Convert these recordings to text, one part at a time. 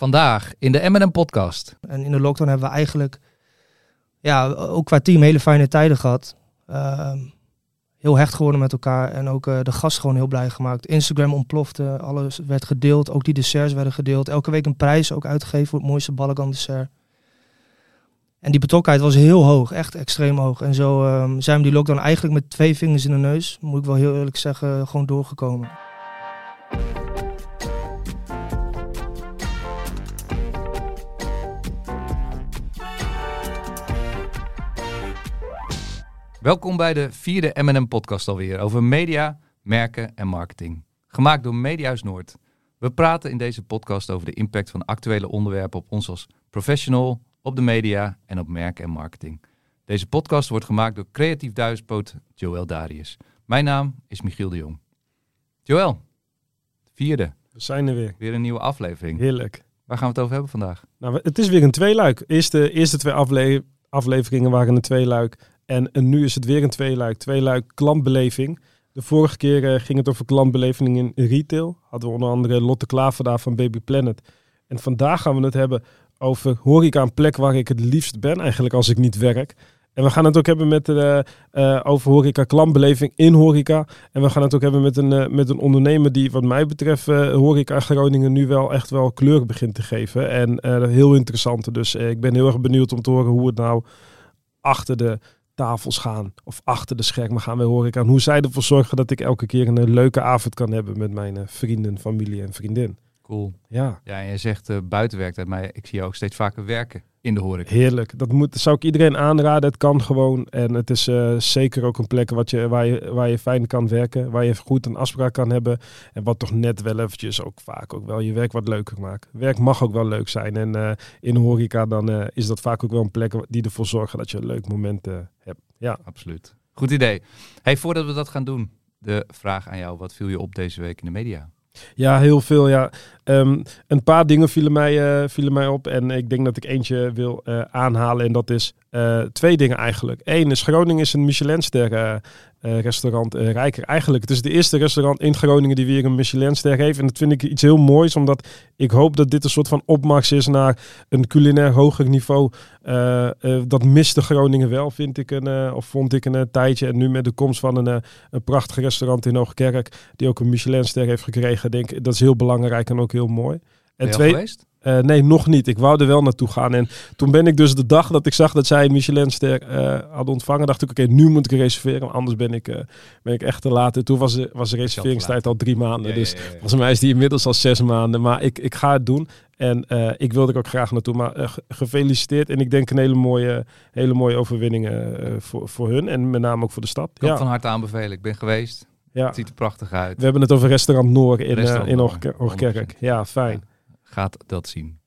Vandaag in de M&M podcast. En in de lockdown hebben we eigenlijk, ja, ook qua team hele fijne tijden gehad. Ehm, heel hecht geworden met elkaar en ook eh, de gast gewoon heel blij gemaakt. Instagram ontplofte, alles werd gedeeld, ook die desserts werden gedeeld. Elke week een prijs ook uitgegeven voor het mooiste Balagan dessert. En die betrokkenheid was heel hoog, echt extreem hoog. En zo ehm, zijn we die lockdown eigenlijk met twee vingers in de neus, moet ik wel heel eerlijk zeggen, gewoon doorgekomen. Welkom bij de vierde M&M podcast alweer over media, merken en marketing. Gemaakt door Mediahuis Noord. We praten in deze podcast over de impact van actuele onderwerpen op ons als professional, op de media en op merken en marketing. Deze podcast wordt gemaakt door creatief duizendpoot Joël Darius. Mijn naam is Michiel de Jong. Joël, vierde, We zijn er weer. weer een nieuwe aflevering. Heerlijk. Waar gaan we het over hebben vandaag? Nou, het is weer een tweeluik. Eerste, eerste twee afle afleveringen waren een tweeluik. En, nu is het weer een tweeluik. Tweeluik klantbeleving. De vorige keer eh, ging het over klantbeleving in retail. Hadden we onder andere Lotte Klaver daar van Baby Planet. En vandaag gaan we het hebben over horeca, een plek waar ik het liefst ben eigenlijk als ik niet werk. En we gaan het ook hebben met, eh, eh, over horeca, klantbeleving in horeca. En we gaan het ook hebben met een, met een ondernemer die wat mij betreft horeca Groningen nu wel echt wel kleur begint te geven. En heel interessant. Dus ik ben heel erg benieuwd om te horen hoe het nou achter de tafels gaan. Of achter de schermen gaan bij horeca. En hoe zij ervoor zorgen dat ik elke keer een leuke avond kan hebben met mijn eh, vrienden, familie en vriendin. Cool. Ja, Ja, en jij zegt eh buitenwerktijd, maar ik zie jou ook steeds vaker werken in de horeca. heerlijk. Dat, moet, dat zou ik iedereen aanraden. Het kan gewoon. En het is eh, zeker ook een plek wat je, waar, je, waar je fijn kan werken. Waar je goed een afspraak kan hebben. En wat toch net wel eventjes ook vaak ook wel je werk wat leuker maakt. Werk mag ook wel leuk zijn. En eh, in de horeca dan eh, is dat vaak ook wel een plek die ervoor zorgt dat je een leuk moment eh, hebt. Ja. Absoluut. Goed idee. Hey, voordat we dat gaan doen, de vraag aan jou. Wat viel je op deze week in de media? Ja, heel veel. Ja. Ehm, een paar dingen vielen mij, eh, vielen mij op. En ik denk dat ik eentje wil eh, aanhalen. En dat is eh, twee dingen eigenlijk. Eén is Groningen is een Michelinster eh, restaurant eh, rijker. Eigenlijk, het is de eerste restaurant in Groningen die weer een Michelinster heeft. En dat vind ik iets heel moois. Omdat ik hoop dat dit een soort van opmars is naar een culinair hoger niveau. Eh, dat miste Groningen wel, vind ik een, of vond ik een tijdje. En nu met de komst van een, een prachtig restaurant in Hoogkerk, die ook een Michelinster heeft gekregen, denk ik, dat is heel belangrijk en ook heel mooi. En al geweest? Eh, nee, nog niet. Ik wou er wel naartoe gaan. En toen ben ik dus de dag dat ik zag dat zij Michelinster eh hadden ontvangen, dacht ik, oké, nu moet ik reserveren. Anders ben ik, eh, ben ik echt te laat. En toen was de, was de reserveringstijd al drie maanden. dus volgens mij is die inmiddels al zes maanden. Maar ik, ik ga het doen. En ik wilde er ook graag naartoe. Maar ge- gefeliciteerd. En ik denk een hele mooie, hele mooie overwinning voor, voor hun. En met name ook voor de stad. Ik kan van harte aanbevelen. Ik ben geweest. ja. Het ziet er prachtig uit. We hebben het over restaurant Noor in, Restaurant in Noor, Hoogker- Hoogkerk. 100%. Ja, fijn. Gaat dat zien.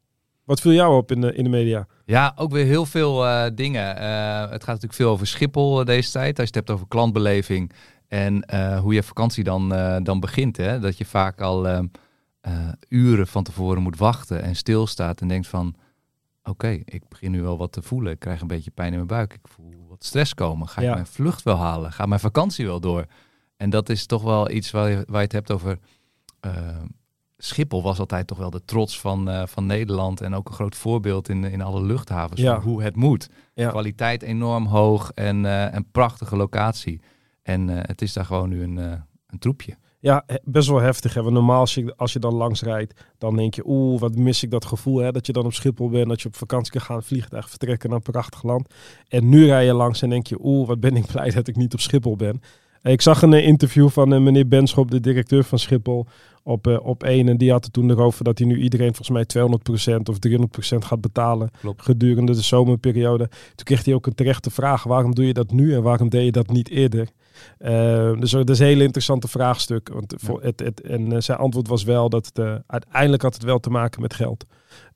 Wat viel jou op in de, in de media? Ja, ook weer heel veel eh, dingen. Eh, het gaat natuurlijk veel over Schiphol eh, deze tijd. Als je het hebt over klantbeleving en hoe je vakantie dan, dan begint. Hè? Dat je vaak al ehm, eh, uren van tevoren moet wachten en stilstaat en denkt van... Oké, ik begin nu wel wat te voelen. Ik krijg een beetje pijn in mijn buik. Ik voel wat stress komen. Ga ik mijn vlucht wel halen? Gaat mijn vakantie wel door? En dat is toch wel iets waar je, waar je het hebt over... Schiphol was altijd toch wel de trots van, eh, van Nederland en ook een groot voorbeeld in, in alle luchthavens Ja. van hoe het moet. Ja. Kwaliteit enorm hoog en eh, een prachtige locatie. En eh, het is daar gewoon nu een, een troepje. Ja, best wel heftig. Hè? Want normaal als je, als je dan langs rijdt, dan denk je, oeh, wat mis ik dat gevoel. Hè? Dat je dan op Schiphol bent, dat je op vakantie kan gaan, vliegtuig vertrekken naar een prachtig land. En nu rij je langs en denk je, oeh, wat ben ik blij dat ik niet op Schiphol ben. Ik zag een interview van meneer Benschop, de directeur van Schiphol, op, eh, op één. En die had het toen erover dat hij nu iedereen volgens mij 200% of 300% gaat betalen Klopt. gedurende de zomerperiode. Toen kreeg hij ook een terechte vraag, waarom doe je dat nu en waarom deed je dat niet eerder? Eh, dus dat is een hele interessante vraagstuk. Want voor het, het, en eh, zijn antwoord was wel dat het eh, uiteindelijk had het wel te maken met geld.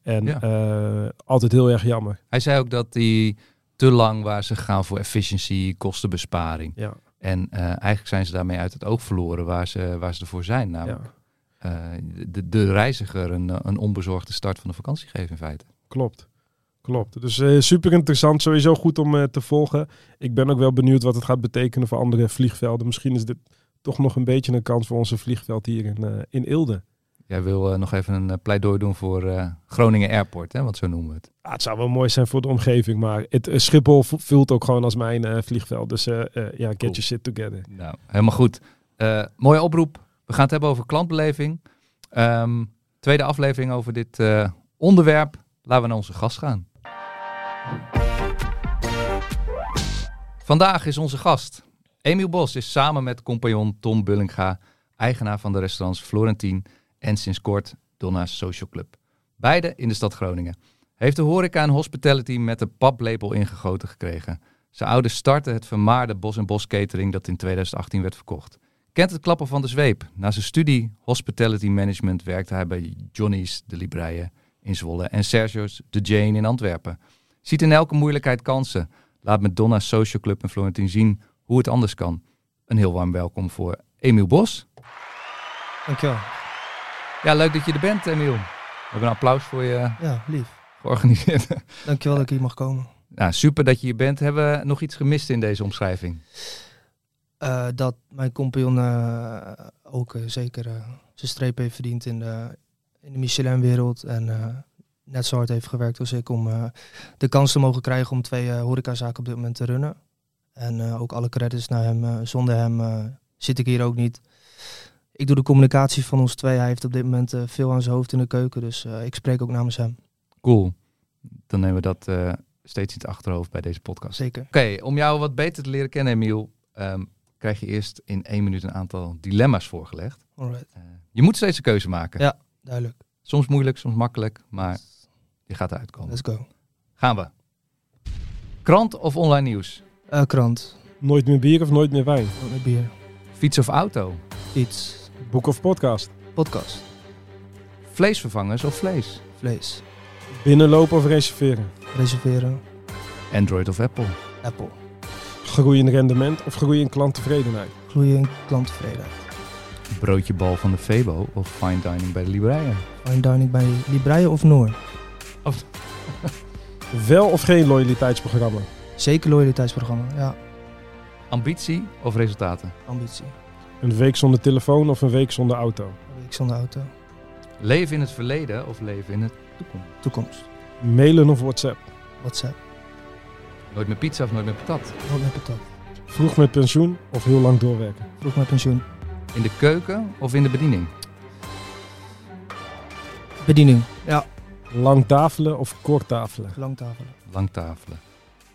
En Ja. eh, altijd heel erg jammer. Hij zei ook dat die te lang waar ze gaan voor efficiëntie, kostenbesparing. Ja, En eh, eigenlijk zijn ze daarmee uit het oog verloren waar ze, waar ze ervoor zijn. Namelijk ja, eh, de, de reiziger een, een onbezorgde start van de vakantie geven in feite. klopt. Klopt. Dus eh, super interessant. Sowieso goed om eh, te volgen. Ik ben ook wel benieuwd wat het gaat betekenen voor andere vliegvelden. Misschien is dit toch nog een beetje een kans voor onze vliegveld hier in, eh, in Eelde. Jij wil eh, nog even een eh, pleidooi doen voor eh, Groningen Airport, hè? want zo noemen we het. Ja, het zou wel mooi zijn voor de omgeving, maar het, eh, Schiphol voelt ook gewoon als mijn eh, vliegveld. Dus eh, eh, ja, get Cool. your shit together. Nou, helemaal goed. Eh, mooie oproep. We gaan het hebben over klantbeleving. Ehm, tweede aflevering over dit eh, onderwerp. Laten we naar onze gast gaan. Vandaag is onze gast. Emiel Bos is samen met compagnon Tom Bullinga eigenaar van de restaurants Florentien en sinds kort Donna's Social Club. Beide in de stad Groningen. Heeft de horeca en hospitality met de paplepel ingegoten gekregen. Zijn ouders startten het vermaarde Bos en Bos Catering dat in 2018 werd verkocht. Kent het klappen van de zweep. Na zijn studie Hospitality Management werkte hij bij Johnny's de Libreien in Zwolle en Sergio's de Jane in Antwerpen. Ziet in elke moeilijkheid kansen. Laat met Donna's Social Club en Florentien zien hoe het anders kan. Een heel warm welkom voor Emiel Bos. Dankjewel. Ja, leuk dat je er bent, Emiel. We hebben een applaus voor je Ja, lief. georganiseerd. Dankjewel dat ik hier mag komen. nou, super dat je hier bent. Hebben we nog iets gemist in deze omschrijving? Eh, dat mijn compagnon eh, ook eh, zeker zijn streep heeft verdiend in de, in de Michelin-wereld. En net zo hard heeft gewerkt als ik om de kans te mogen krijgen om twee horecazaken op dit moment te runnen. En ook alle credits naar hem. zonder hem zit ik hier ook niet. Ik doe de communicatie van ons twee. Hij heeft op dit moment veel aan zijn hoofd in de keuken. Dus ik spreek ook namens hem. Cool. Dan nemen we dat steeds in het achterhoofd bij deze podcast. Zeker. Oké, om jou wat beter te leren kennen, Emiel, ehm, krijg je eerst in één minuut een aantal dilemma's voorgelegd. Alright. Eh, je moet steeds een keuze maken. Ja. Duidelijk. Soms moeilijk, soms makkelijk, maar je gaat eruit komen. Let's go. Gaan we. Krant of online nieuws? Eh, krant. Nooit meer bier of nooit meer wijn. Ook met bier. Fiets of auto? Iets. Boek of podcast. Podcast. Vleesvervangers of vlees? Vlees. Binnenlopen of reserveren. Reserveren. Android of Apple? Apple. Groei in rendement of groei in klanttevredenheid. Gloeien klanttevredenheid. Broodje bal van de Febo of fine dining bij de Libreien? Fine dining bij Libreien of Noor? Wel of geen loyaliteitsprogramma. Zeker loyaliteitsprogramma. Ja, Ambitie of resultaten? ambitie. Een week zonder telefoon of een week zonder auto. Een week zonder auto. Leven in het verleden of leven in de toekomst? Toekomst. Mailen of WhatsApp. WhatsApp. Nooit meer pizza of nooit meer patat? Nooit met patat. Vroeg met pensioen of heel lang doorwerken. Vroeg met pensioen. In de keuken of in de bediening? Bediening. Ja, Lang tafelen of kort tafelen. langtafelen. Lang tafelen.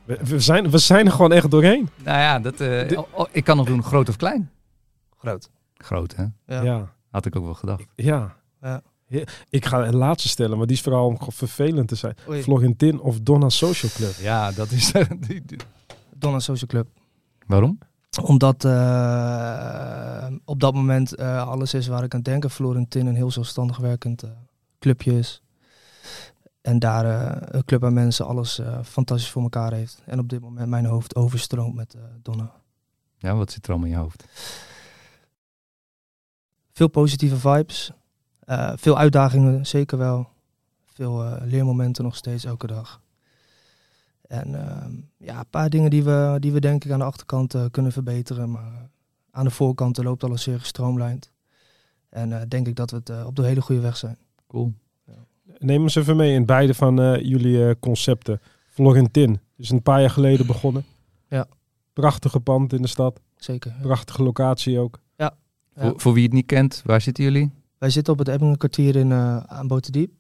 We, we zijn, we zijn er gewoon echt doorheen. Nou ja, dat, eh, De- oh, oh, ik kan nog doen groot of klein. Groot. Groot, hè? Ja. Ja. Had ik ook wel gedacht. Ja. Ja. Ik ga een laatste stellen, maar die is vooral om vervelend te zijn. Oei. Florentin of Donna Social Club. Ja, dat is... die- die- Donna Social Club. Waarom? Omdat eh, op dat moment eh, alles is waar ik aan denk. Florentin een heel zelfstandig werkend eh, clubje is. En daar eh, een club aan mensen alles eh, fantastisch voor elkaar heeft. En op dit moment mijn hoofd overstroomt met eh, Donna. Ja, wat zit er allemaal in je hoofd? Veel positieve vibes. Eh, veel uitdagingen, zeker wel. Veel eh, leermomenten nog steeds, elke dag. En ehm, ja, een paar dingen die we, die we denk ik aan de achterkant eh, kunnen verbeteren. Maar aan de voorkant loopt alles zeer gestroomlijnd. En eh, denk ik dat we het op de hele goede weg zijn. Cool. Neem eens even mee in beide van eh, jullie eh, concepten. Florentin is een paar jaar geleden begonnen. Ja. Prachtige pand in de stad. Zeker. Prachtige locatie ook. Ja. Voor, voor wie het niet kent, waar zitten jullie? Wij zitten op het Ebbingenkwartier in eh aan Boterdiep.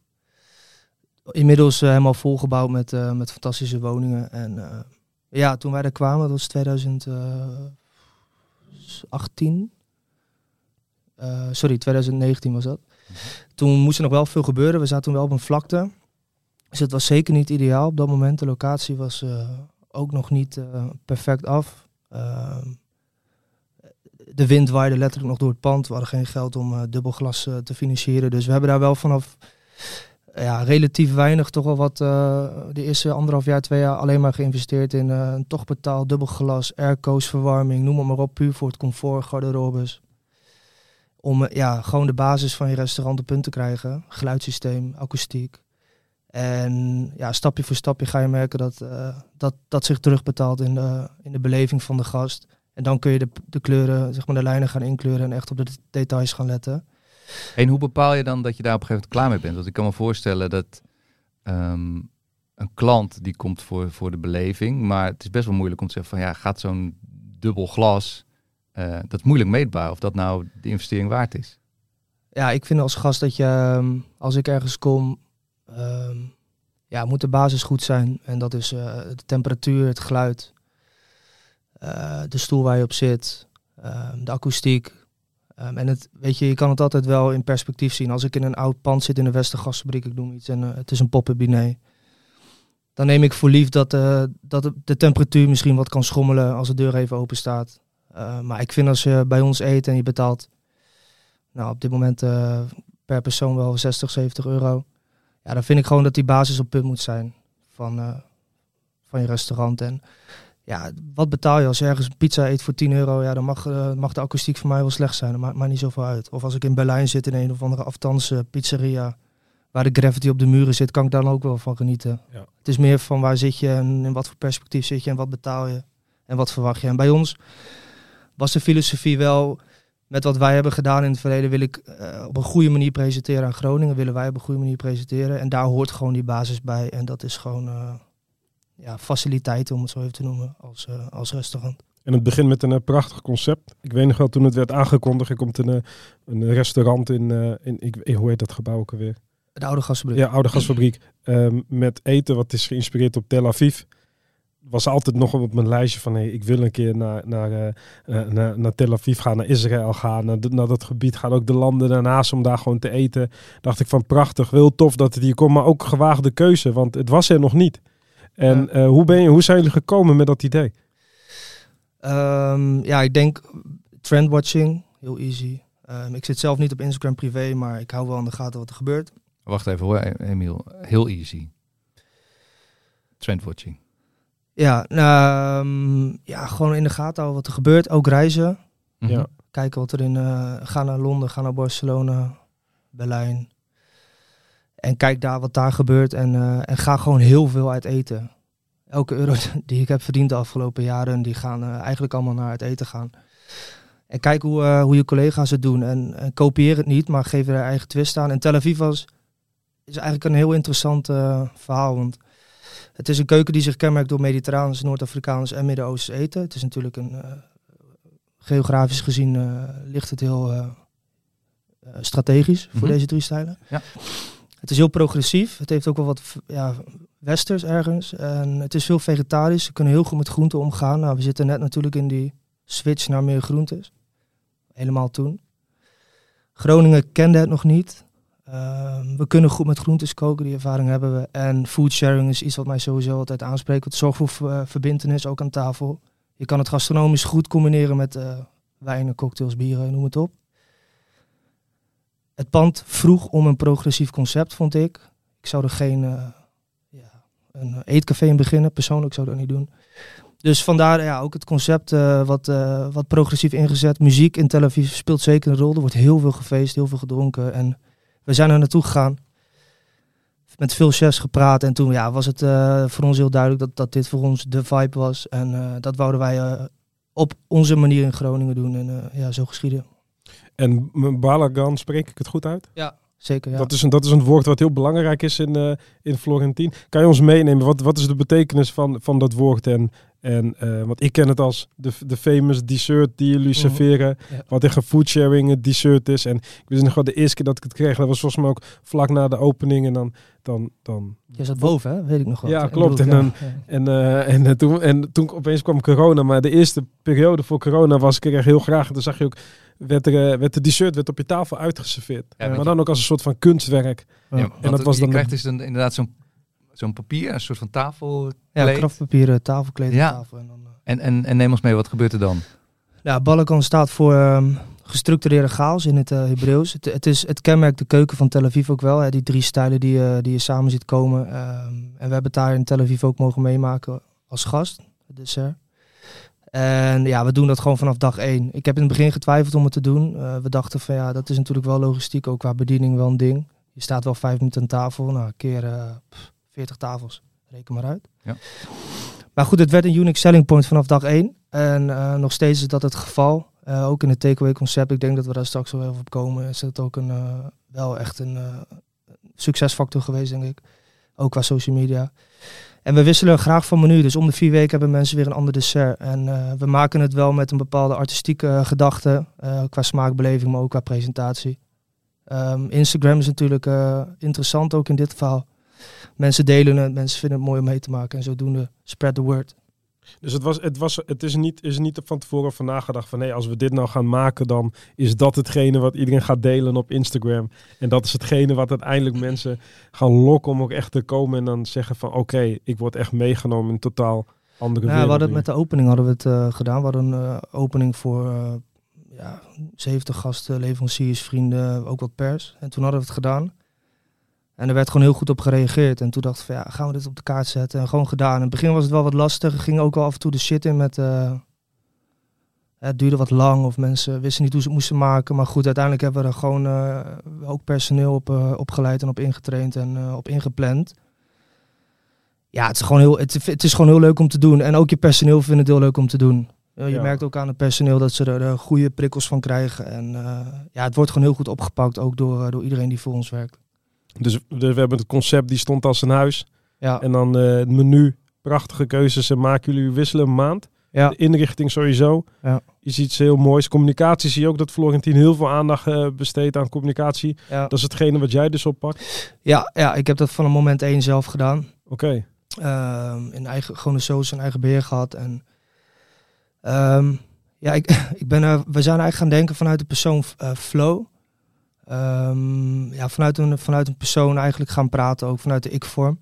Inmiddels eh, helemaal volgebouwd met, eh, met fantastische woningen. En ja, toen wij er kwamen, dat was 2018. Eh, sorry, 2019 was dat. Toen moest er nog wel veel gebeuren. We zaten toen wel op een vlakte. Dus het was zeker niet ideaal op dat moment. De locatie was ook nog niet perfect af. Ehm, de wind waaide letterlijk nog door het pand. We hadden geen geld om eh, dubbelglas eh, te financieren. Dus we hebben daar wel vanaf ja, relatief weinig, toch wel wat, eh, de eerste anderhalf jaar, twee jaar alleen maar geïnvesteerd in een toch betaald dubbelglas, airco's, verwarming, noem maar op, puur voor het comfort, garderobes. Om ja, gewoon de basis van je restaurant op punt te krijgen. Geluidssysteem, akoestiek. En ja, stapje voor stapje ga je merken dat dat, dat zich terugbetaalt in de, in de beleving van de gast. En dan kun je de, de kleuren, zeg maar de lijnen gaan inkleuren en echt op de details gaan letten. En hoe bepaal je dan dat je daar op een gegeven moment klaar mee bent? Want ik kan me voorstellen dat ehm, een klant die komt voor, voor de beleving, maar het is best wel moeilijk om te zeggen van ja, gaat zo'n dubbel glas, eh, dat is moeilijk meetbaar of dat nou de investering waard is. Ja, ik vind als gast dat je, ehm, als ik ergens kom, ehm, ja, moet de basis goed zijn. En dat is eh, de temperatuur, het geluid, de stoel waar je op zit, ehm, de akoestiek. Ehm, en het, weet je, je kan het altijd wel in perspectief zien. Als ik in een oud pand zit in een Westergasfabriek, ik noem iets, en eh, het is een pop-up diner. Dan neem ik voor lief dat, eh, dat de- de temperatuur misschien wat kan schommelen als de deur even open staat. Eh, maar ik vind als je bij ons eet en je betaalt, nou op dit moment eh, per persoon wel 60, 70 euro. Ja, dan vind ik gewoon dat die basis op punt moet zijn van, eh, van je restaurant. En ja, wat betaal je als je ergens een pizza eet voor 10 euro? Ja, dan mag, eh, mag de akoestiek voor mij wel slecht zijn. Dat maakt maar niet zoveel uit. Of als ik in Berlijn zit in een of andere aftanse pizzeria waar de graffiti op de muren zit, kan ik daar dan ook wel van genieten. Ja. Het is meer van waar zit je en in wat voor perspectief zit je en wat betaal je en wat verwacht je. En bij ons was de filosofie wel, met wat wij hebben gedaan in het verleden, wil ik eh, op een goede manier presenteren aan Groningen. Willen wij op een goede manier presenteren. En daar hoort gewoon die basis bij. En dat is gewoon eh, ja, faciliteiten, om het zo even te noemen, als, eh, als restaurant. En het begint met een eh, prachtig concept. Ik weet nog wel, toen het werd aangekondigd, er komt een, eh, een restaurant in, in ik, hoe heet dat gebouw ook alweer? De oude gasfabriek. Ja, oude gasfabriek. ehm, met eten wat is geïnspireerd op Tel Aviv. Was altijd nog op mijn lijstje van hey, ik wil een keer naar, naar, naar, naar Tel Aviv gaan, naar Israël gaan, naar, naar dat gebied gaan. Ook de landen daarnaast om daar gewoon te eten. Dacht ik van prachtig, heel tof dat het hier komt, maar ook gewaagde keuze, want het was er nog niet. En Ja. eh, hoe, ben je, hoe zijn jullie gekomen met dat idee? Ehm, ja, ik denk trendwatching, heel easy. Ehm, ik zit zelf niet op Instagram privé, maar ik hou wel in de gaten wat er gebeurt. Wacht even hoor, Emiel. Heel easy. Trendwatching. Ja, nou, ehm, ja, gewoon in de gaten houden wat er gebeurt. Ook reizen. Mhm. Ja. Kijken wat er in... eh, ga naar Londen, ga naar Barcelona, Berlijn. En kijk daar wat daar gebeurt. En, eh, en ga gewoon heel veel uit eten. Elke euro die ik heb verdiend de afgelopen jaren, die gaan eh, eigenlijk allemaal naar het eten gaan. En kijk hoe, eh, hoe je collega's het doen. En, en kopieer het niet, maar geef er eigen twist aan. En Tel Aviv was, is eigenlijk een heel interessant verhaal. Want het is een keuken die zich kenmerkt door Mediterraans, Noord-Afrikaans en Midden-Oosters eten. Het is natuurlijk een, geografisch gezien ligt het heel strategisch voor Mhm. deze drie stijlen. Ja. Het is heel progressief. Het heeft ook wel wat ja, westers ergens. En het is veel vegetarisch. Ze kunnen heel goed met groenten omgaan. Nou, we zitten net natuurlijk in die switch naar meer groentes. Helemaal toen. Groningen kende het nog niet. Ehm, we kunnen goed met groentes koken, die ervaring hebben we. En food sharing is iets wat mij sowieso altijd aanspreekt. Het zorgt voor verbintenis, ook aan tafel. Je kan het gastronomisch goed combineren met eh, wijnen, cocktails, bieren, noem het op. Het pand vroeg om een progressief concept, vond ik. Ik zou er geen eh, ja, een eetcafé in beginnen. Persoonlijk zou ik dat niet doen. Dus vandaar ja, ook het concept eh, wat, eh, wat progressief ingezet. Muziek in Tel Aviv speelt zeker een rol. Er wordt heel veel gefeest, heel veel gedronken. En we zijn er naartoe gegaan. Met veel chefs gepraat. En toen ja, was het voor ons heel duidelijk dat, dat dit voor ons de vibe was. En dat wouden wij op onze manier in Groningen doen. En ja, zo geschieden. En Balagan, spreek ik het goed uit? Zeker, ja. Dat, is een, dat is een woord wat heel belangrijk is in, eh in Florentien. Kan je ons meenemen? Wat, wat is de betekenis van, van dat woord? En, en, eh, want ik ken het als de, de famous dessert die jullie Mhm. serveren. Ja. Wat tegen foodsharing het dessert is. En ik wist nog wel de eerste keer dat ik het kreeg. Dat was volgens mij ook vlak na de opening. En dan... dan, dan Je zat boven, hè? weet ik nog wel. Ja, klopt. En dan- ja. en, eh, en, eh, toen, en toen opeens kwam corona. Maar de eerste periode voor corona was ik er echt heel graag. En toen zag je ook... Werd, er, eh, werd de dessert werd op je tafel uitgeserveerd. Ja, maar dan ook als een soort van kunstwerk. Ja, want dat het- was je dan krijgt de- dus een, inderdaad zo'n zo'n papier, een soort van tafel. Ja, kraftpapieren, tafelkleed Ja. tafel. En dan, eh, En, en, en neem ons mee, wat gebeurt er dan? Ja, Balkan staat voor ehm, gestructureerde chaos in het eh, Hebreeuws. Het, het, is, het kenmerkt de keuken van Tel Aviv ook wel. Hè, die drie stijlen die, je die je samen ziet komen. Ehm, en we hebben het daar in Tel Aviv ook mogen meemaken als gast, het dessert. En ja, we doen dat gewoon vanaf dag één. Ik heb in het begin getwijfeld om het te doen. Eh, we dachten van ja, dat is natuurlijk wel logistiek, ook qua bediening wel een ding. Je staat wel vijf minuten aan tafel, nou, keer eh, pff, 40 tafels. Reken maar uit. Ja. Maar goed, het werd een unique selling point vanaf dag één. En eh, nog steeds is dat het geval. Eh, ook in het takeaway concept, ik denk dat we daar straks wel even op komen, is het ook een, eh, wel echt een eh, succesfactor geweest, denk ik. Ook qua social media. En we wisselen graag van menu, dus om de vier weken hebben mensen weer een ander dessert. En eh, we maken het wel met een bepaalde artistieke gedachte, eh, qua smaakbeleving, maar ook qua presentatie. Ehm, Instagram is natuurlijk eh, interessant ook in dit geval. Mensen delen het, mensen vinden het mooi om mee te maken en zodoende spread the word. Dus het, was, het, was, het is, niet, is niet van tevoren over nagedacht van nee, als we dit nou gaan maken, dan is dat hetgene wat iedereen gaat delen op Instagram. En dat is hetgene wat uiteindelijk mensen gaan lokken om ook echt te komen en dan zeggen van oké, ik word echt meegenomen in totaal andere Ja, we wereld. hadden het met de opening hadden we het eh, gedaan. We hadden een eh, opening voor eh, ja, 70 gasten, leveranciers, vrienden, ook wat pers. En toen hadden we het gedaan. En er werd gewoon heel goed op gereageerd. En toen dachten we, van, ja, gaan we dit op de kaart zetten? En gewoon gedaan. In het begin was het wel wat lastig. Ging ook wel af en toe de shit in met... eh, het duurde wat lang of mensen wisten niet hoe ze het moesten maken. Maar goed, uiteindelijk hebben we er gewoon eh, ook personeel op eh, opgeleid en op ingetraind en op ingepland. Ja, het is, gewoon heel, het, het is gewoon heel leuk om te doen. En ook je personeel vindt het heel leuk om te doen. Je Ja. merkt ook aan het personeel dat ze er goede prikkels van krijgen. En ja, het wordt gewoon heel goed opgepakt, ook door, door iedereen die voor ons werkt. Dus we hebben het concept die stond als een huis. Ja, En dan eh, het menu, prachtige keuzes en maken jullie wisselen een maand. ja, De inrichting sowieso. Ja. Is iets heel moois. Communicatie zie je ook dat Florentien heel veel aandacht eh, besteedt aan communicatie. ja. Dat is hetgene wat jij dus oppakt. ja, ja, ik heb dat van een moment één zelf gedaan. Oké. Ehm, in eigen, gewoon shows in eigen beheer gehad. En ehm, ja, ik, ik ben we zijn eigenlijk gaan denken vanuit de persoon eh, Flow. Ehm, ja, vanuit een, vanuit een persoon eigenlijk gaan praten, ook vanuit de ik-vorm.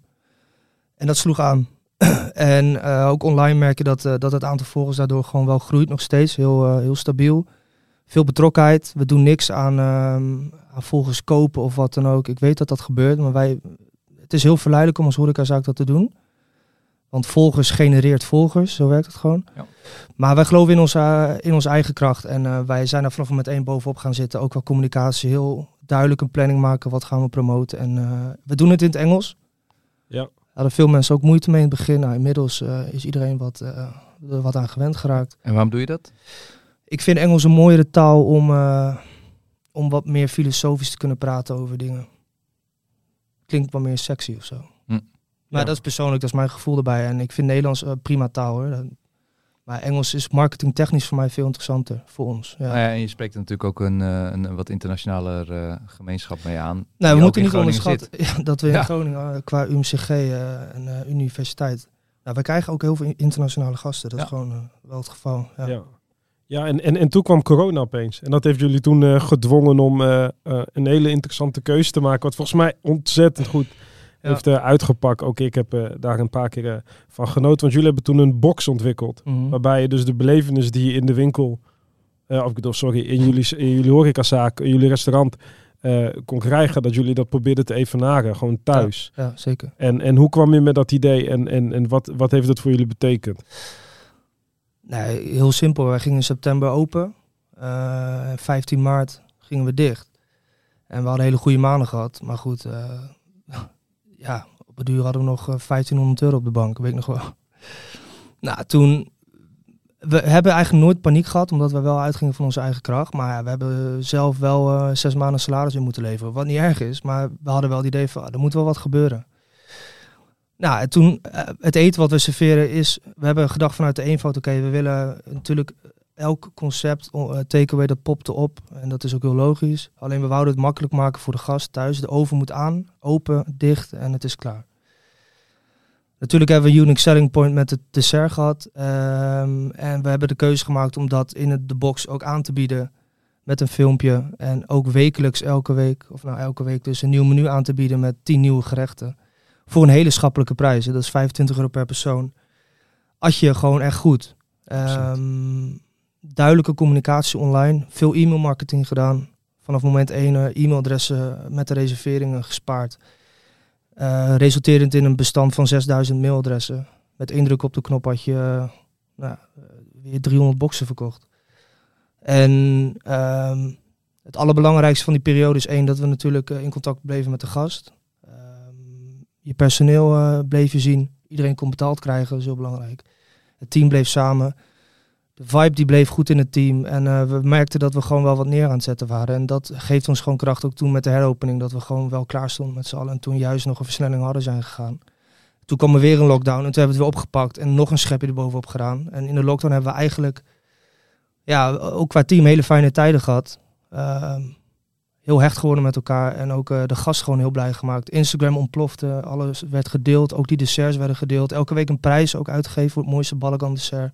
En dat sloeg aan. en eh, ook online merk je dat, eh, dat het aantal volgers daardoor gewoon wel groeit nog steeds. Heel, eh, heel stabiel. Veel betrokkenheid. We doen niks aan, ehm, aan volgers kopen of wat dan ook. Ik weet dat dat gebeurt, maar wij, het is heel verleidelijk om als horecazaak dat te doen. Want volgers genereert volgers, zo werkt het gewoon. Ja. Maar wij geloven in onze, eh, in onze eigen kracht. En eh, wij zijn er vanaf moment één bovenop gaan zitten. Ook qua communicatie heel duidelijk een planning maken. Wat gaan we promoten? En eh, we doen het in het Engels. Ja. Hadden veel mensen ook moeite mee in het begin. Nou, inmiddels is iedereen wat, wat aan gewend geraakt. En waarom doe je dat? Ik vind Engels een mooiere taal om, om wat meer filosofisch te kunnen praten over dingen. Klinkt wat meer sexy of zo. Maar Ja. dat is persoonlijk, dat is mijn gevoel erbij. En ik vind Nederlands eh, prima taal hoor. Maar Engels is marketingtechnisch voor mij veel interessanter voor ons. Ja. Nou ja, en je spreekt er natuurlijk ook een, eh, een, wat internationaler eh, gemeenschap mee aan. Nou, die we moeten niet onderschatten ja, dat we in Ja. Groningen qua UMCG en eh, universiteit. Nou, wij krijgen ook heel veel internationale gasten. Dat Ja. is gewoon wel het geval. Ja. Ja, ja en, en, en toen kwam corona opeens. En dat heeft jullie toen gedwongen om een hele interessante keuze te maken. Wat volgens mij ontzettend goed. Heeft eh, uitgepakt. Ook ik heb eh, daar een paar keer eh, van genoten. Want jullie hebben toen een box ontwikkeld. Mhm. Waarbij je dus de belevenis die je in de winkel... eh, of ik bedoel, sorry, in jullie, in jullie horecazaak, in jullie restaurant... kon krijgen, dat jullie dat probeerden te evenaren. Gewoon thuis. ja, zeker. En, en hoe kwam je met dat idee en, en, en wat, wat heeft dat voor jullie betekend? Nee, heel simpel. Wij gingen in september open. Eh 15 maart gingen we dicht. En we hadden hele goede maanden gehad. Maar goed, ja, op het duur hadden we nog eh, 1500 euro op de bank. Weet ik nog wel. Nou, toen... We hebben eigenlijk nooit paniek gehad, omdat we wel uitgingen van onze eigen kracht. Maar ja, we hebben zelf wel eh, zes maanden salaris in moeten leveren. Wat niet erg is, maar we hadden wel het idee van, ah, er moet wel wat gebeuren. Nou, en toen, eh, het eten wat we serveren is, we hebben gedacht vanuit de eenvoud, oké, we willen natuurlijk elk concept, uh, takeaway, dat popte op. En dat is ook heel logisch. Alleen we wouden het makkelijk maken voor de gast thuis. De oven moet aan, open, dicht en het is klaar. Natuurlijk hebben we een unique selling point met het dessert gehad. Ehm, en we hebben de keuze gemaakt om dat in het, de box ook aan te bieden met een filmpje. En ook wekelijks elke week, of nou elke week dus een nieuw menu aan te bieden met 10 nieuwe gerechten. Voor een hele schappelijke prijs. hè. Dat is 25 euro per persoon. Als je gewoon echt goed. Duidelijke communicatie online. Veel e-mailmarketing gedaan. Vanaf moment 1 eh, e-mailadressen met de reserveringen gespaard. Eh, resulterend in een bestand van 6000 mailadressen. Met één druk op de knop had je eh, nou, weer 300 boxen verkocht. En ehm, het allerbelangrijkste van die periode is één, dat we natuurlijk in contact bleven met de gast. Ehm, je personeel bleef je zien. Iedereen kon betaald krijgen, dat is heel belangrijk. Het team bleef samen. De vibe die bleef goed in het team. En eh, we merkten dat we gewoon wel wat neer aan het zetten waren. En dat geeft ons gewoon kracht ook toen met de heropening. Dat we gewoon wel klaar stonden met z'n allen. En toen juist nog een versnelling hadden zijn gegaan. Toen kwam er weer een lockdown en toen hebben we het weer opgepakt. En nog een schepje erbovenop gedaan. En in de lockdown hebben we eigenlijk, ja, ook qua team hele fijne tijden gehad. Ehm, heel hecht geworden met elkaar. En ook eh, de gast gewoon heel blij gemaakt. Instagram ontplofte, alles werd gedeeld. Ook die desserts werden gedeeld. Elke week een prijs ook uitgegeven voor het mooiste Balagan dessert.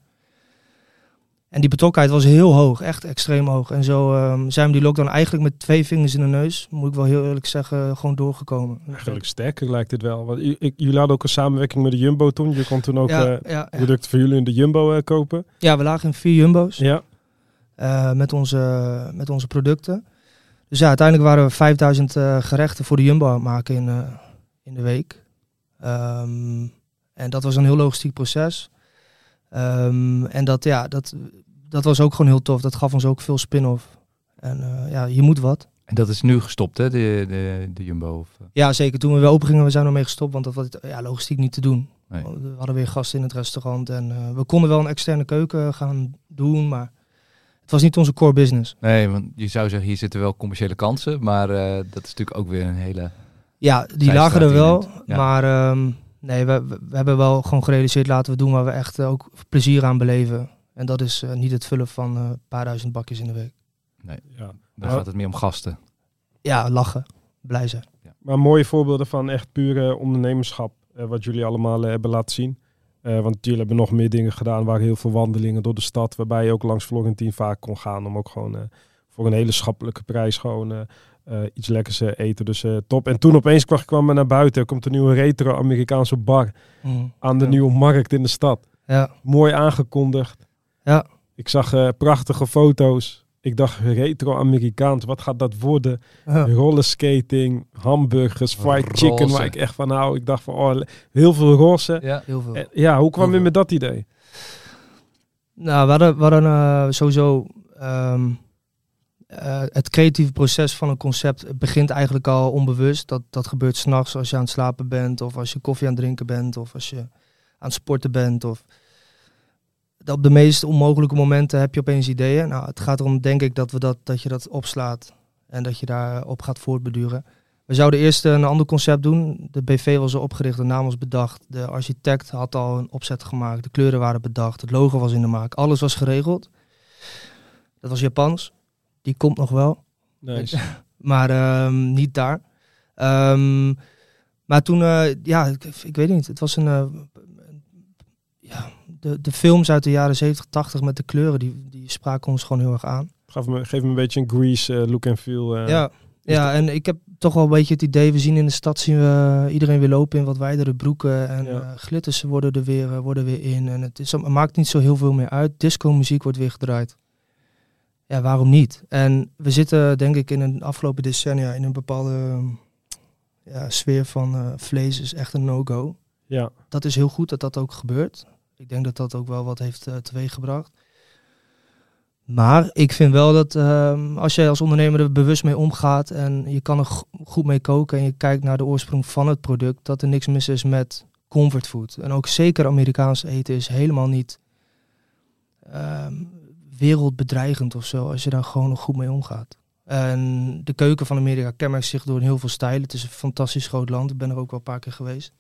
En die betrokkenheid was heel hoog, echt extreem hoog. En zo ehm, zijn we die lockdown eigenlijk met twee vingers in de neus, moet ik wel heel eerlijk zeggen, gewoon doorgekomen. Eigenlijk sterker lijkt het wel. Want ik- jullie hadden ook een samenwerking met de Jumbo toen. Je kon toen ook ja, eh, ja, ja. producten voor jullie in de Jumbo eh, kopen. ja, we lagen in vier jumbo's Ja. eh, met, onze, met onze producten. Dus ja, uiteindelijk waren we 5000 eh, gerechten voor de jumbo aan het maken in, in de week. Ehm, en dat was een heel logistiek proces. Ehm, en dat, ja, dat, dat was ook gewoon heel tof. Dat gaf ons ook veel spin-off. En eh, ja, je moet wat. En dat is nu gestopt, hè, de, de, de Jumbo? Of, eh, Ja, zeker. Toen we weer open gingen, we zijn ermee gestopt, want dat was ja, logistiek niet te doen. Nee. We hadden weer gasten in het restaurant en eh, we konden wel een externe keuken gaan doen, maar het was niet onze core business. Nee, want je zou zeggen, hier zitten wel commerciële kansen, maar dat is natuurlijk ook weer een hele... Ja, die lagen er wel, ja. maar ehm, nee, we, we, hebben wel gewoon gerealiseerd, laten we doen waar we echt ook plezier aan beleven. En dat is eh, niet het vullen van eh, een paar duizend bakjes in de week. ja. Dan Ja. gaat het meer om gasten. Ja, lachen, blij zijn. Maar mooie voorbeelden van echt pure ondernemerschap. eh, wat jullie allemaal hebben laten zien. Eh, want jullie hebben nog meer dingen gedaan. Waren heel veel wandelingen door de stad. Waarbij je ook langs Florentien vaak kon gaan. Om ook gewoon eh, voor een hele schappelijke prijs gewoon iets lekkers eten. Dus eh, top. En toen opeens kwam, kwam men naar buiten. Er komt een nieuwe retro Amerikaanse bar Mm. aan de Ja. nieuwe markt in de stad. Ja, Mooi aangekondigd. Ja. Ik zag eh, prachtige foto's. Ik dacht retro-Amerikaans, wat gaat dat worden? Ja. Rollerskating, hamburgers, fried chicken, waar ik echt van hou. Ik dacht van, oh, heel veel roze. Ja. heel veel. Eh, Ja, hoe kwam Heel je veel. met dat idee? Nou, we hadden, we hadden eh, sowieso ehm, eh, het creatieve proces van een concept begint eigenlijk al onbewust. Dat, dat gebeurt s'nachts als je aan het slapen bent, of als je koffie aan het drinken bent, of als je aan het sporten bent. Of op de meest onmogelijke momenten heb je opeens ideeën. Nou, het gaat erom, denk ik, dat, we dat, dat je dat opslaat en dat je daarop gaat voortbeduren. We zouden eerst een ander concept doen. De BV was al opgericht, de naam was bedacht. De architect had al een opzet gemaakt. De kleuren waren bedacht. Het logo was in de maak. Alles was geregeld. Dat was Japans. Die komt nog wel. Nice. Maar ehm, niet daar. Ehm, maar toen, eh, ja, ik, ik weet niet. Het was een. eh, ja, de, de films uit de jaren 70, 80 met de kleuren, die, die spraken ons gewoon heel erg aan. Geef me, geef me een beetje een grease eh, look and feel. eh. ja, ja, en ik heb toch wel een beetje het idee, we zien in de stad zien we iedereen weer lopen in wat wijdere broeken. En Ja. eh, glitters worden er weer, eh, worden weer in. En het, is, het maakt niet zo heel veel meer uit. Disco muziek wordt weer gedraaid. Ja, waarom niet? En we zitten denk ik in een afgelopen decennia in een bepaalde ja, sfeer van eh, vlees is echt een no-go. ja. Dat is heel goed dat dat ook gebeurt. Ik denk dat dat ook wel wat heeft eh, teweeggebracht. Maar ik vind wel dat ehm, als je als ondernemer er bewust mee omgaat en je kan er go- goed mee koken en je kijkt naar de oorsprong van het product, dat er niks mis is met comfortfood. En ook zeker Amerikaans eten is helemaal niet ehm, wereldbedreigend of zo, als je daar gewoon nog goed mee omgaat. En de keuken van Amerika kenmerkt zich door heel veel stijlen. Het is een fantastisch groot land. Ik ben er ook wel een paar keer geweest.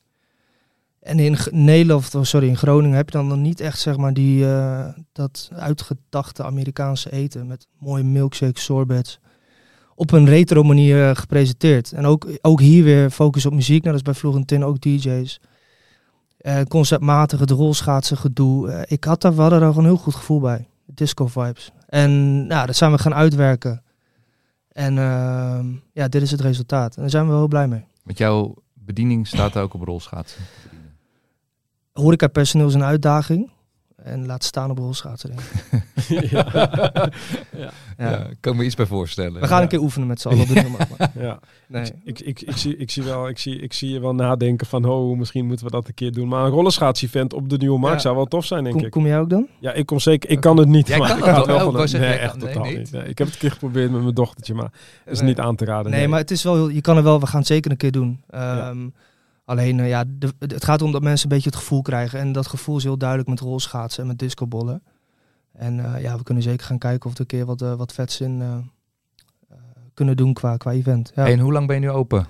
En in Nederland, of sorry, in Groningen heb je dan, dan niet echt zeg maar die, eh, dat uitgedachte Amerikaanse eten met mooie milkshakes, sorbets. Op een retro manier eh, gepresenteerd. En ook, ook hier weer focus op muziek. Nou, dat is bij Florentin ook DJ's. Eh, conceptmatig, het rolschaatsen gedoe. Ik had daar, we hadden daar gewoon een heel goed gevoel bij. Disco vibes. En nou, dat zijn we gaan uitwerken. En ehm, ja, dit is het resultaat. En daar zijn we wel heel blij mee. Want jouw bediening staat daar ook op rolschaatsen. Te bedienen. Horeca personeel is een uitdaging. En laat staan op rolschaatsen. denk ik. ja. Ja. Ja, ik kan me iets bij voorstellen. We gaan Ja. een keer oefenen met z'n allen ja. Nee. Ik, ik, ik, zie, ik, zie wel, ik, zie, ik zie je wel nadenken van, oh, misschien moeten we dat een keer doen. Maar een rollerschaatsevent op de Nieuwe Markt Ja. zou wel tof zijn, denk Kom, ik. kom jij ook dan? Ja, ik kom zeker. Ik kan het niet. Jij maar kan ik het ga wel. wel Nee, echt nee, totaal niet. niet. Nee, ik heb het een keer geprobeerd met mijn dochtertje, maar het is Nee. niet aan te raden. Nee, maar het is wel je kan er wel, we gaan het zeker een keer doen. Ja. Alleen, eh, ja, de- het gaat erom dat mensen een beetje het gevoel krijgen. En dat gevoel is heel duidelijk met rolschaatsen en met discobollen. En eh, ja, we kunnen zeker gaan kijken of we een keer wat, eh, wat vets in kunnen doen qua, qua event. Ja. Hey, en hoe lang ben je nu open?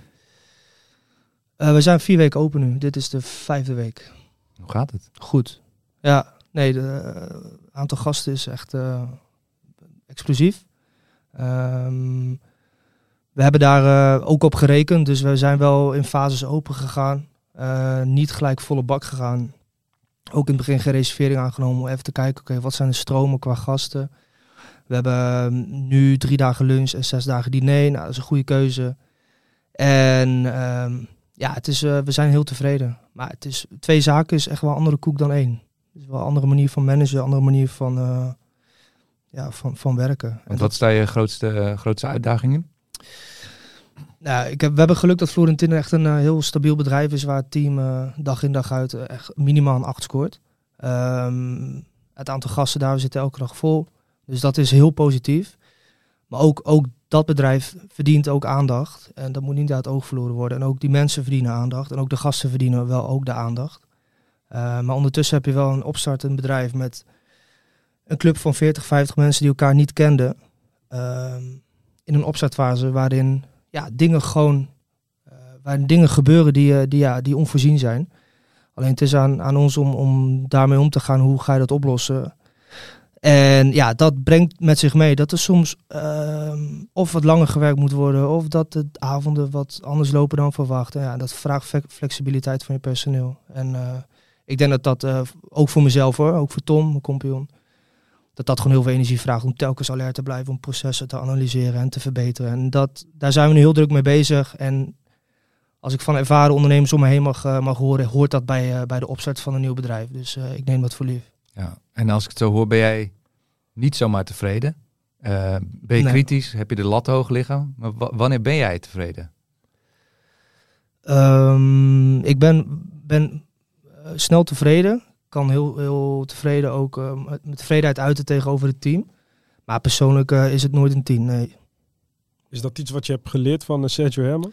We zijn vier weken open nu. Dit is de vijfde week. Hoe gaat het? Goed. Ja, nee, het aantal gasten is echt eh, explosief. Ehm, we hebben daar eh, ook op gerekend, dus we zijn wel in fases open gegaan. Eh, niet gelijk volle bak gegaan. Ook in het begin geen reservering aangenomen om even te kijken, oké, wat zijn de stromen qua gasten. We hebben ehm, nu drie dagen lunch en zes dagen diner. Nou, dat is een goede keuze. En ehm, ja, het is, eh, we zijn heel tevreden. Maar het is, twee zaken is echt wel een andere koek dan één. Het is wel een andere manier van managen, een andere manier van, ja, van, van werken. En wat sta je grootste, grootste uitdagingen? Nou, ik heb, we hebben geluk dat Florentin echt een eh, heel stabiel bedrijf is waar het team eh, dag in dag uit eh, echt minimaal een 8 scoort. Ehm, het aantal gasten daar zitten elke dag vol. Dus dat is heel positief. Maar ook, ook dat bedrijf verdient ook aandacht. En dat moet niet uit het oog verloren worden. En ook die mensen verdienen aandacht. En ook de gasten verdienen wel ook de aandacht. Maar ondertussen heb je wel een opstartend bedrijf met een club van 40, 50 mensen die elkaar niet kenden. Ehm, in een opstartfase waarin ja, dingen gewoon eh, waarin dingen gebeuren die, eh, die, ja, die onvoorzien zijn. Alleen het is aan, aan ons om, om daarmee om te gaan. Hoe ga je dat oplossen? En ja, dat brengt met zich mee dat er soms ehm, of wat langer gewerkt moet worden, of dat de avonden wat anders lopen dan verwacht. Ja, dat vraagt flexibiliteit van je personeel. En eh, ik denk dat dat ook voor mezelf hoor, ook voor Tom, mijn compagnon, dat dat gewoon heel veel energie vraagt om telkens alert te blijven, om processen te analyseren en te verbeteren. En dat, daar zijn we nu heel druk mee bezig. En als ik van ervaren ondernemers om me heen mag, eh, mag horen, hoort dat bij, eh, bij de opstart van een nieuw bedrijf. Dus eh, ik neem dat voor lief. Ja. En als ik het zo hoor, ben jij niet zomaar tevreden? Ben je Nee. kritisch? Heb je de lat hoog liggen? Maar wa- wanneer ben jij tevreden? Ehm, ik ben, ben snel tevreden. Kan heel, heel tevreden ook eh, met- tevredenheid uiten tegenover het team. Maar persoonlijk eh, is het nooit een team, nee. Is dat iets wat je hebt geleerd van eh, Sergio Herman?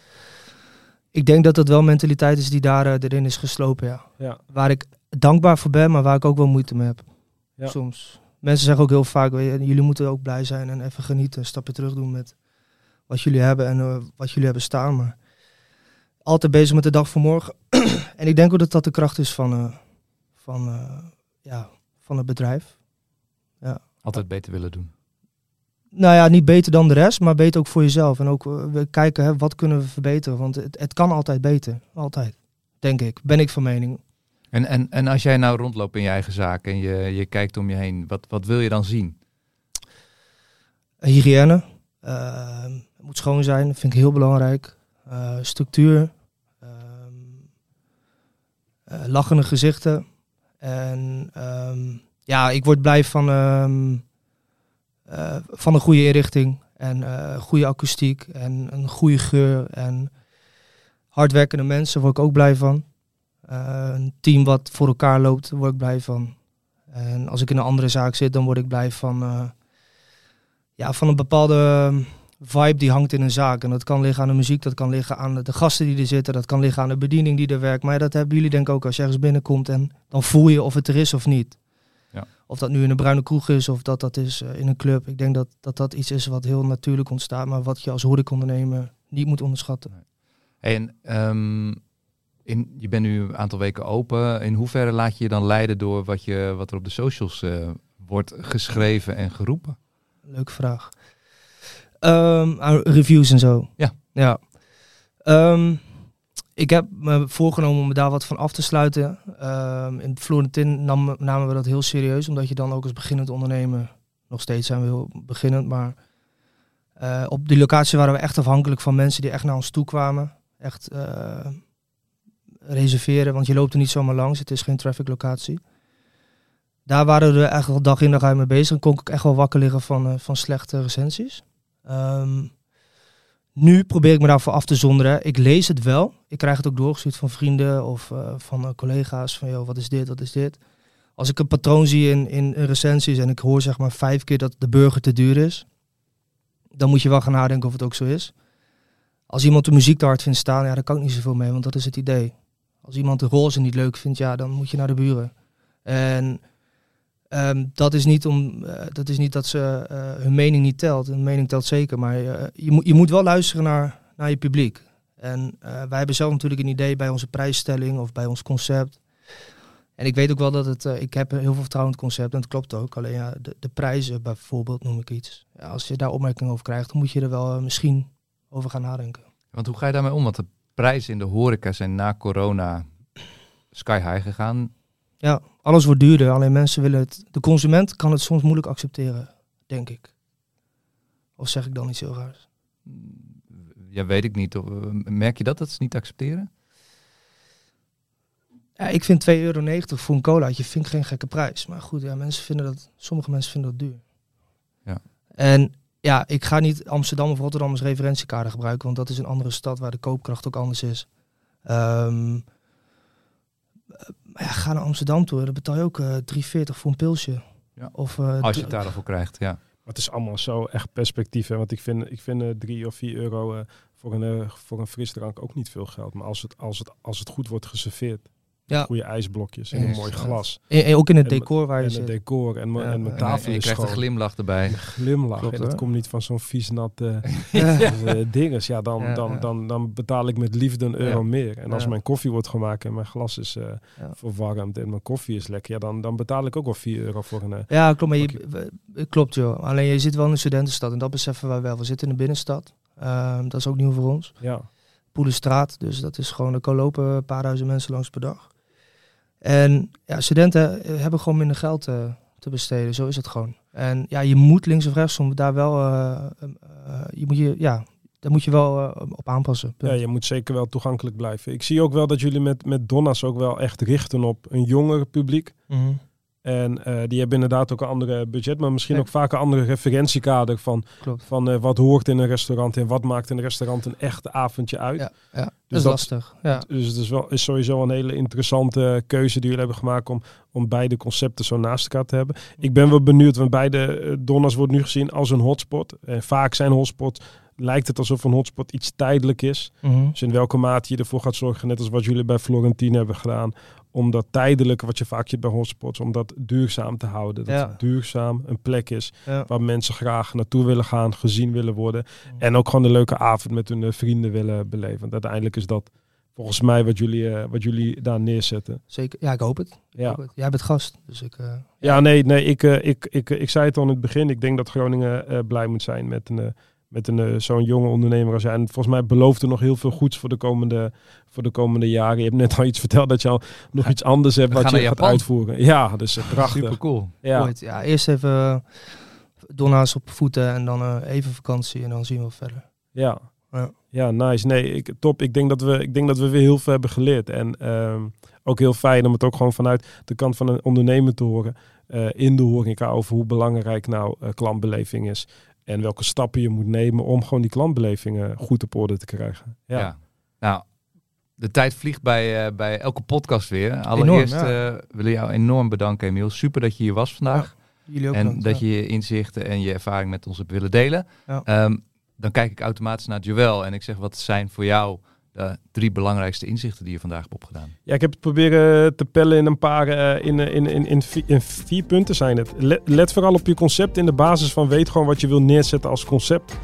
Ik denk dat dat wel mentaliteit is die daar eh, erin is geslopen, ja. Ja. Waar ik dankbaar voor ben, maar waar ik ook wel moeite mee heb. Ja. Soms. Mensen zeggen ook heel vaak, jullie moeten ook blij zijn en even genieten. Een stapje terug doen met wat jullie hebben en wat jullie hebben staan. Maar altijd bezig met de dag van morgen. en ik denk ook dat dat de kracht is van, van, eh, ja, van het bedrijf. Altijd beter willen doen. Nou ja, niet beter dan de rest, maar beter ook voor jezelf. En ook we kijken, hè, wat kunnen we verbeteren? Want het, het kan altijd beter. Altijd. Denk ik. Ben ik van mening. En, en, en als jij nou rondloopt in je eigen zaak en je, je kijkt om je heen, wat, wat wil je dan zien? Hygiëne. eh, het moet schoon zijn, dat vind ik heel belangrijk. Eh, structuur. ehm, eh, lachende gezichten. En ehm, ja, ik word blij van, ehm, eh, van een goede inrichting. En eh, goede akoestiek. En een goede geur. En hardwerkende mensen word ik ook blij van. Eh, een team wat voor elkaar loopt, word ik blij van. En als ik in een andere zaak zit, dan word ik blij van... ja, van een bepaalde vibe die hangt in een zaak. En dat kan liggen aan de muziek, dat kan liggen aan de gasten die er zitten, dat kan liggen aan de bediening die er werkt. Maar dat hebben jullie denk ik ook als je ergens binnenkomt en dan voel je of het er is of niet. Ja. Of dat nu in een bruine kroeg is of dat dat is eh, in een club. Ik denk dat, dat dat iets is wat heel natuurlijk ontstaat, maar wat je als horecaondernemer niet moet onderschatten. Hey, en ehm, in, je bent nu een aantal weken open. In hoeverre laat je je dan leiden door wat, je, wat er op de socials eh, wordt geschreven en geroepen? Leuke vraag. Ehm, reviews en zo. Ja. Ja. Ehm, ik heb me voorgenomen om me daar wat van af te sluiten. Ehm, in Florentin nam, namen we dat heel serieus, omdat je dan ook als beginnend ondernemer, nog steeds zijn we heel beginnend, maar eh, op die locatie waren we echt afhankelijk van mensen die echt naar ons toe kwamen. Echt eh, reserveren, want je loopt er niet zomaar langs, het is geen traffic locatie. Daar waren we echt dag in dag uit mee bezig. En kon ik echt wel wakker liggen van, eh, van slechte recensies. Ehm, nu probeer ik me daarvoor af te zonderen. Ik lees het wel. Ik krijg het ook doorgestuurd van vrienden of eh, van eh, collega's. Van, joh, wat is dit, wat is dit? Als ik een patroon zie in, in recensies en ik hoor zeg maar vijf keer dat de burger te duur is, dan moet je wel gaan nadenken of het ook zo is. Als iemand de muziek te hard vindt staan, ja, daar kan ik niet zoveel mee, want dat is het idee. Als iemand de roze niet leuk vindt, ja, dan moet je naar de buren. En Ehm, dat, is niet om, eh, dat is niet dat ze eh, hun mening niet telt. Hun mening telt zeker, maar eh, je, moet, je moet wel luisteren naar, naar je publiek. En wij hebben zelf natuurlijk een idee bij onze prijsstelling of bij ons concept. En ik weet ook wel dat het, ik heb heel veel vertrouwen in het concept en het klopt ook. Alleen ja, de, de prijzen bijvoorbeeld noem ik iets. Ja, als je daar opmerkingen over krijgt, dan moet je er wel misschien over gaan nadenken. Want hoe ga je daarmee om? Want de prijzen in de horeca zijn na corona sky high gegaan. Ja, alles wordt duurder. Alleen mensen willen het. De consument kan het soms moeilijk accepteren, denk ik. Of zeg ik dan iets heel raars? Ja, weet ik niet. Of, Merk je dat, dat ze niet accepteren? Ja, ik vind 2,90 euro voor een colaatje vind ik geen gekke prijs. Maar goed, ja, mensen vinden dat, sommige mensen vinden dat duur. Ja. En ja, ik ga niet Amsterdam of Rotterdam als referentiekader gebruiken, want dat is een andere stad waar de koopkracht ook anders is. Ehm, eh, maar ja, ga naar Amsterdam toe, dan betaal je ook eh 3,40 voor een pilsje. Ja. Of, eh, Als je het daarvoor krijgt, ja. Maar het is allemaal zo echt perspectief. Hè? Want ik vind, ik vind eh, drie of vier euro eh, voor, een, eh, voor een frisdrank ook niet veel geld. Maar als het, als het, als het goed wordt geserveerd. Ja. Goede ijsblokjes en een mooi glas. En, en ook in het decor waar je En het decor en, mijn- Ja, en mijn en- tafel en je is krijgt een glimlach erbij. Een glimlach. Klopt, en dat komt niet van zo'n vies nat eh Ja. dinges. Ja, dan, Ja, dan. Dan, dan betaal ik met liefde een euro Ja. meer. En als Ja. mijn koffie wordt gemaakt en mijn glas is eh, Ja. verwarmd en mijn koffie is lekker, ja, dan, dan betaal ik ook wel 4 euro voor een. eh, Ja, klopt. Maar je, klopt joh. Alleen je zit wel in een studentenstad en dat beseffen wij wel. We zitten in de binnenstad. Ehm, dat is ook nieuw voor ons. ja. Poelenstraat, dus dat is gewoon, er ko- lopen een paar duizend mensen langs per dag. En ja, studenten eh, hebben gewoon minder geld eh, te besteden, zo is het gewoon. En ja, je moet links of rechts om daar wel, eh, je moet je, ja, daar moet je wel op aanpassen. ja, je moet zeker wel toegankelijk blijven. Ik zie ook wel dat jullie met, met Donna's ook wel echt richten op een jonger publiek. Mhm. En eh, die hebben inderdaad ook een andere budget, maar misschien Ja. ook vaak een andere referentiekader van, Klopt. van eh, wat hoort in een restaurant en wat maakt een restaurant een echt avondje uit. Ja, ja. dat Dus is lastig. Ja. Dus het is, wel, is sowieso een hele interessante keuze die jullie hebben gemaakt om, om beide concepten zo naast elkaar te hebben. Ik ben wel benieuwd, want beide eh, Donna's wordt nu gezien als een hotspot. En vaak zijn hotspots, lijkt het alsof een hotspot iets tijdelijk is. Mhm. Dus in welke mate je ervoor gaat zorgen, net als wat jullie bij Florentine hebben gedaan, om dat tijdelijke, wat je vaak ziet bij hotspots, om dat duurzaam te houden. Dat Ja. het duurzaam een plek is Ja. waar mensen graag naartoe willen gaan, gezien willen worden. Mhm. En ook gewoon een leuke avond met hun eh, vrienden willen beleven. Want uiteindelijk is dat volgens mij wat jullie, eh, wat jullie daar neerzetten. Zeker. Ja, ik hoop het. Ik Ja, hoop het. Jij bent gast, dus ik... eh, ja nee, nee ik, eh, ik, ik, ik zei het al in het begin. Ik denk dat Groningen blij moet zijn met een... met een, eh, zo'n jonge ondernemer als jij. En volgens mij belooft er nog heel veel goeds voor de komende, voor de komende jaren. Je hebt net al iets verteld dat je al nog Ja. iets anders hebt wat je gaat Japan. uitvoeren. Ja, dus prachtig. Super cool. Ja. Ooit. Ja, eerst even eh, Donna's op voeten en dan even vakantie en dan zien we verder. Ja. Ja. Ja, nice. Nee, ik, top. Ik denk, dat we, ik denk dat we weer heel veel hebben geleerd. En ehm, ook heel fijn om het ook gewoon vanuit de kant van een ondernemer te horen. in de horeca over hoe belangrijk nou klantbeleving is. En welke stappen je moet nemen om gewoon die klantbeleving eh, goed op orde te krijgen. Ja. Ja, Nou, de tijd vliegt bij, eh, bij elke podcast weer. Allereerst Enorm, ja. eh, willen we jou enorm bedanken, Emiel. Super dat je hier was vandaag. Jullie ook en bedankt, dat ja. je je inzichten en je ervaring met ons hebt willen delen. Ja. Ehm, dan kijk ik automatisch naar Joël en ik zeg wat zijn voor jou de drie belangrijkste inzichten die je vandaag hebt opgedaan. Ja, ik heb het proberen te pellen in een paar, eh, in, in, in, in, in vier punten zijn het. Let, vooral op je concept in de basis van weet gewoon wat je wil neerzetten als concept.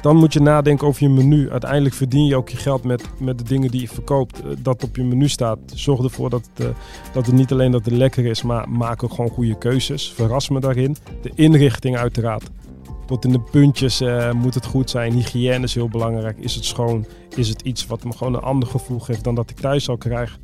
Dan moet je nadenken over je menu. Uiteindelijk verdien je ook je geld met, met de dingen die je verkoopt. eh, Dat op je menu staat. Zorg ervoor dat het, eh, dat het niet alleen dat het lekker is, maar maak ook gewoon goede keuzes. Verras me daarin. De inrichting uiteraard. Tot in de puntjes eh, moet het goed zijn. Hygiëne is heel belangrijk. Is het schoon? Is het iets wat me gewoon een ander gevoel geeft dan dat ik thuis al krijg?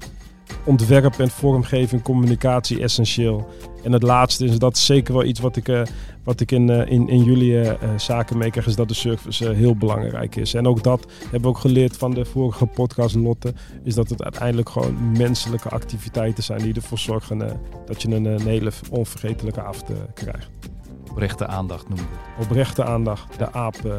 Ontwerp en vormgeving, communicatie essentieel. En het laatste is dat zeker wel iets wat ik, eh, wat ik in, eh, in, in jullie zaken meekrijg, is dat de service heel belangrijk is. En ook dat hebben we ook geleerd van de vorige podcast Lotte, is dat het uiteindelijk gewoon menselijke activiteiten zijn die ervoor zorgen dat je een, een hele onvergetelijke avond krijgt. Oprechte aandacht noemen we het. Oprechte aandacht, de aap eh,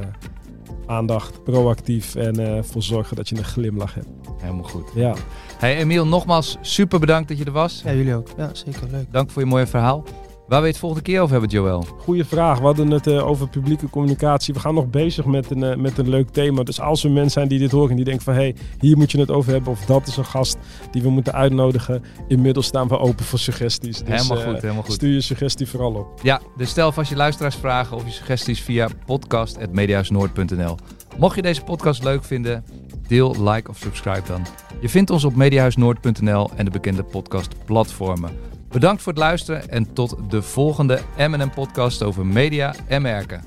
aandacht, proactief en eh voor zorgen dat je een glimlach hebt. Helemaal goed. Ja. Hey Emiel, nogmaals super bedankt dat je er was. Ja, jullie ook. Ja, zeker. Leuk. Dank voor je mooie verhaal. Waar we het volgende keer over hebben, Joël? Goeie vraag. We hadden het uh, over publieke communicatie. We gaan nog bezig met een, uh, met een leuk thema. Dus als er mensen zijn die dit horen en die denken van... hé, hey, hier moet je het over hebben of dat is een gast die we moeten uitnodigen. Inmiddels staan we open voor suggesties. Dus, helemaal goed, helemaal goed. Stuur je suggestie vooral op. Ja, dus stel vast je luisteraarsvragen of je suggesties via podcast.mediahuisnoord.nl. Mocht je deze podcast leuk vinden, deel, like of subscribe dan. Je vindt ons op mediahuisnoord.nl en de bekende podcastplatformen. Bedankt voor het luisteren en tot de volgende M&M podcast over media en merken.